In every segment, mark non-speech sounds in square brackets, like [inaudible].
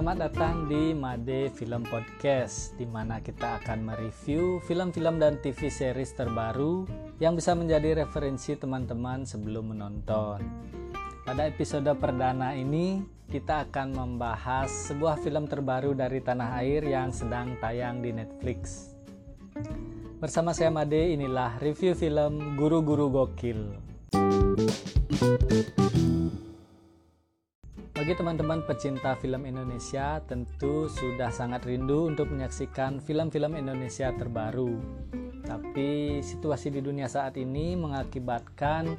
Selamat datang di Made Film Podcast, di mana kita akan mereview film-film dan TV series terbaru yang bisa menjadi referensi teman-teman sebelum menonton. Pada episode perdana ini, kita akan membahas sebuah film terbaru dari tanah air yang sedang tayang di Netflix. Bersama saya Made, inilah review film Guru-Guru Gokil. Bagi teman-teman pecinta film Indonesia, tentu sudah sangat rindu untuk menyaksikan film-film Indonesia terbaru. Tapi situasi di dunia saat ini mengakibatkan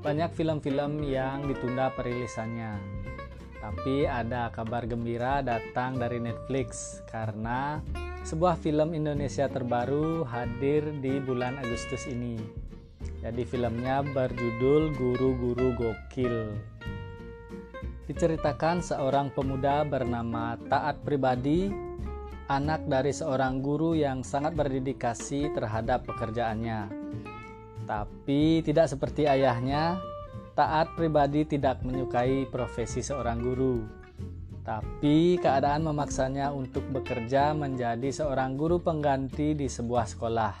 banyak film-film yang ditunda perilisannya. Tapi ada kabar gembira datang dari Netflix karena sebuah film Indonesia terbaru hadir di bulan Agustus ini. Jadi filmnya berjudul Guru-Guru Gokil. Diceritakan seorang pemuda bernama Taat Pribadi, anak dari seorang guru yang sangat berdedikasi terhadap pekerjaannya. Tapi tidak seperti ayahnya, Taat Pribadi tidak menyukai profesi seorang guru. Tapi keadaan memaksanya untuk bekerja menjadi seorang guru pengganti di sebuah sekolah.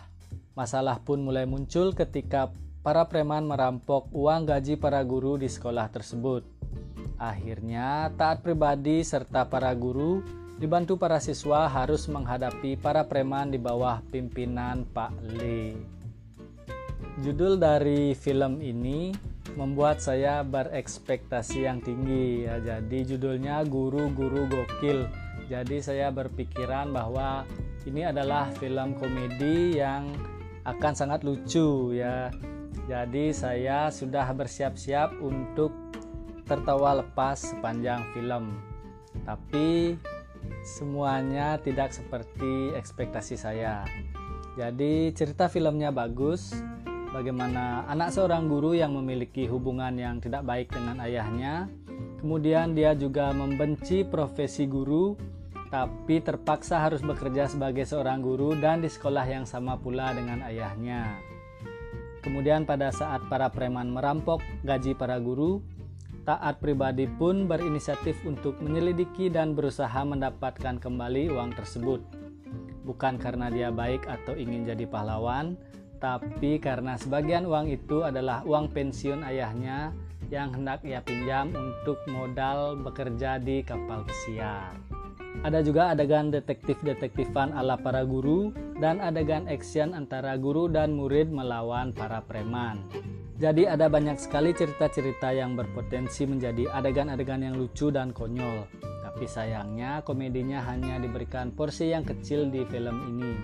Masalah pun mulai muncul ketika para preman merampok uang gaji para guru di sekolah tersebut. Akhirnya, taat pribadi serta para guru dibantu para siswa harus menghadapi para preman di bawah pimpinan Pak Le. Judul dari film ini membuat saya berekspektasi yang tinggi ya. Jadi judulnya Guru-guru Gokil. Jadi saya berpikiran bahwa ini adalah film komedi yang akan sangat lucu ya. Jadi saya sudah bersiap-siap untuk tertawa lepas sepanjang film. Tapi semuanya tidak seperti ekspektasi saya. Jadi cerita filmnya bagus, bagaimana anak seorang guru yang memiliki hubungan yang tidak baik dengan ayahnya, kemudian dia juga membenci profesi guru, tapi terpaksa harus bekerja sebagai seorang guru dan di sekolah yang sama pula dengan ayahnya. Kemudian pada saat para preman merampok gaji para guru, Taat pribadi pun berinisiatif untuk menyelidiki dan berusaha mendapatkan kembali uang tersebut. Bukan karena dia baik atau ingin jadi pahlawan, tapi karena sebagian uang itu adalah uang pensiun ayahnya yang hendak ia pinjam untuk modal bekerja di kapal pesiar. Ada juga adegan detektif-detektifan ala para guru dan adegan action antara guru dan murid melawan para preman. Jadi ada banyak sekali cerita-cerita yang berpotensi menjadi adegan-adegan yang lucu dan konyol. Tapi sayangnya komedinya hanya diberikan porsi yang kecil di film ini.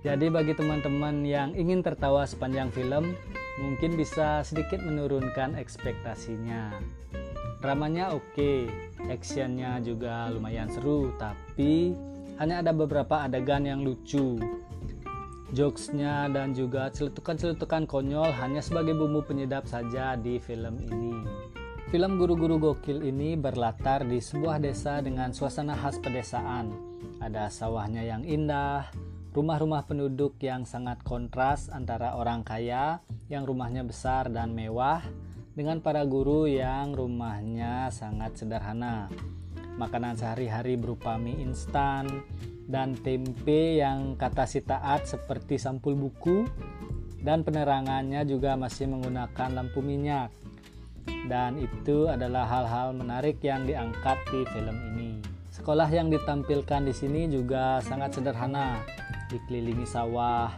Jadi bagi teman-teman yang ingin tertawa sepanjang film, mungkin bisa sedikit menurunkan ekspektasinya. Dramanya oke, okay, actionnya juga lumayan seru, tapi hanya ada beberapa adegan yang lucu jokesnya dan juga celetukan-celetukan konyol hanya sebagai bumbu penyedap saja di film ini. Film Guru-Guru Gokil ini berlatar di sebuah desa dengan suasana khas pedesaan. Ada sawahnya yang indah, rumah-rumah penduduk yang sangat kontras antara orang kaya yang rumahnya besar dan mewah dengan para guru yang rumahnya sangat sederhana. Makanan sehari-hari berupa mie instan, dan tempe yang kata si taat seperti sampul buku dan penerangannya juga masih menggunakan lampu minyak dan itu adalah hal-hal menarik yang diangkat di film ini. Sekolah yang ditampilkan di sini juga sangat sederhana, dikelilingi sawah,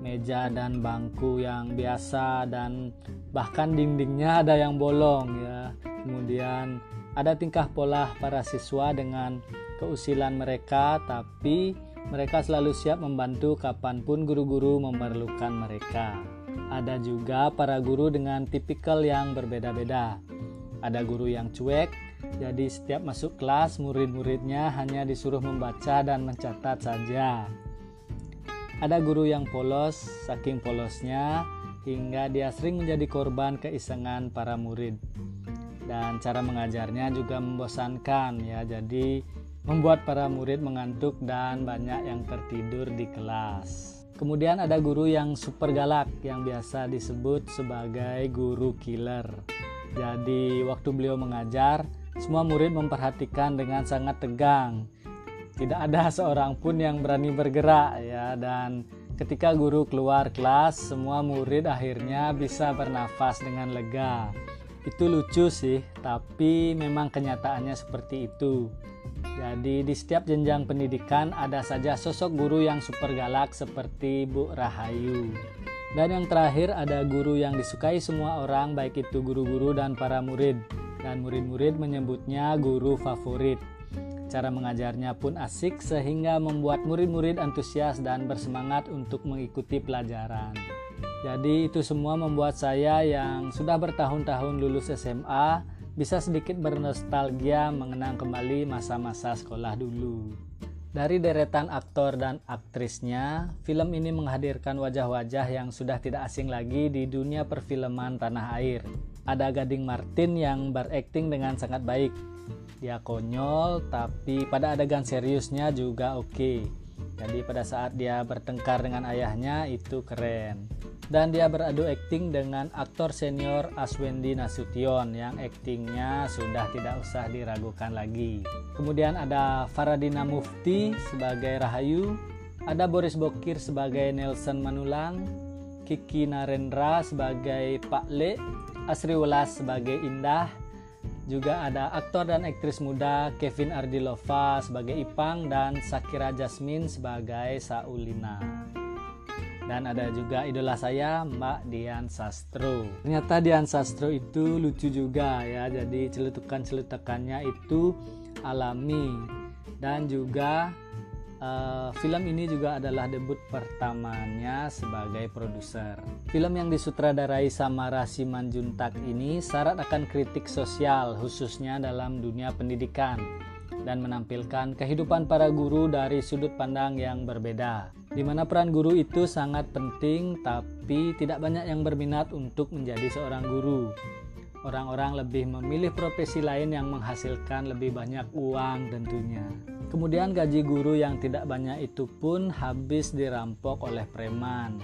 meja dan bangku yang biasa dan bahkan dindingnya ada yang bolong ya. Kemudian ada tingkah pola para siswa dengan keusilan mereka, tapi mereka selalu siap membantu kapan pun guru-guru memerlukan mereka. Ada juga para guru dengan tipikal yang berbeda-beda. Ada guru yang cuek, jadi setiap masuk kelas murid-muridnya hanya disuruh membaca dan mencatat saja. Ada guru yang polos, saking polosnya hingga dia sering menjadi korban keisengan para murid. Dan cara mengajarnya juga membosankan ya, jadi membuat para murid mengantuk dan banyak yang tertidur di kelas. Kemudian ada guru yang super galak yang biasa disebut sebagai guru killer. Jadi waktu beliau mengajar, semua murid memperhatikan dengan sangat tegang. Tidak ada [laughs] seorang pun yang berani bergerak ya dan ketika guru keluar kelas semua murid akhirnya bisa bernafas dengan lega. Itu lucu sih, tapi memang kenyataannya seperti itu. Jadi di setiap jenjang pendidikan ada saja sosok guru yang super galak seperti Bu Rahayu. Dan yang terakhir ada guru yang disukai semua orang baik itu guru-guru dan para murid. Dan murid-murid menyebutnya guru favorit. Cara mengajarnya pun asik sehingga membuat murid-murid antusias dan bersemangat untuk mengikuti pelajaran. Jadi itu semua membuat saya yang sudah bertahun-tahun lulus SMA bisa sedikit bernostalgia mengenang kembali masa-masa sekolah dulu. Dari deretan aktor dan aktrisnya, film ini menghadirkan wajah-wajah yang sudah tidak asing lagi di dunia perfilman tanah air. Ada Gading Martin yang berakting dengan sangat baik. Dia konyol, tapi pada adegan seriusnya juga oke. Okay. Jadi pada saat dia bertengkar dengan ayahnya itu keren dan dia beradu akting dengan aktor senior Aswendi Nasution yang aktingnya sudah tidak usah diragukan lagi. Kemudian ada Faradina Mufti sebagai Rahayu, ada Boris Bokir sebagai Nelson Manulang, Kiki Narendra sebagai Pak Le, Asri Welas sebagai Indah, juga ada aktor dan aktris muda Kevin Ardilova sebagai Ipang dan Sakira Jasmine sebagai Saulina dan ada juga idola saya Mbak Dian Sastro. Ternyata Dian Sastro itu lucu juga ya. Jadi celutukan-celutukannya itu alami. Dan juga uh, film ini juga adalah debut pertamanya sebagai produser. Film yang disutradarai sama Rasi Manjuntak ini syarat akan kritik sosial khususnya dalam dunia pendidikan dan menampilkan kehidupan para guru dari sudut pandang yang berbeda. Di mana peran guru itu sangat penting, tapi tidak banyak yang berminat untuk menjadi seorang guru. Orang-orang lebih memilih profesi lain yang menghasilkan lebih banyak uang tentunya. Kemudian gaji guru yang tidak banyak itu pun habis dirampok oleh preman.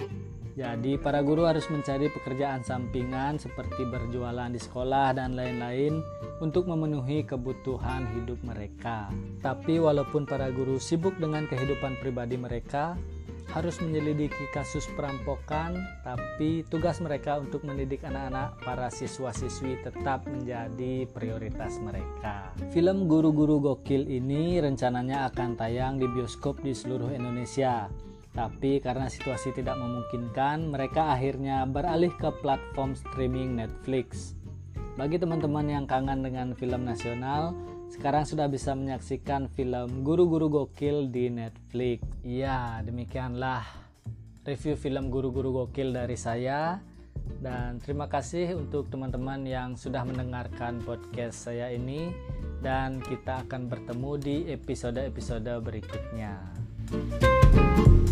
Jadi para guru harus mencari pekerjaan sampingan seperti berjualan di sekolah dan lain-lain untuk memenuhi kebutuhan hidup mereka. Tapi walaupun para guru sibuk dengan kehidupan pribadi mereka, harus menyelidiki kasus perampokan, tapi tugas mereka untuk mendidik anak-anak para siswa-siswi tetap menjadi prioritas mereka. Film Guru-Guru Gokil ini rencananya akan tayang di bioskop di seluruh Indonesia tapi karena situasi tidak memungkinkan, mereka akhirnya beralih ke platform streaming Netflix. Bagi teman-teman yang kangen dengan film nasional, sekarang sudah bisa menyaksikan film Guru-Guru Gokil di Netflix. Ya, demikianlah review film Guru-Guru Gokil dari saya. Dan terima kasih untuk teman-teman yang sudah mendengarkan podcast saya ini. Dan kita akan bertemu di episode-episode berikutnya. thank you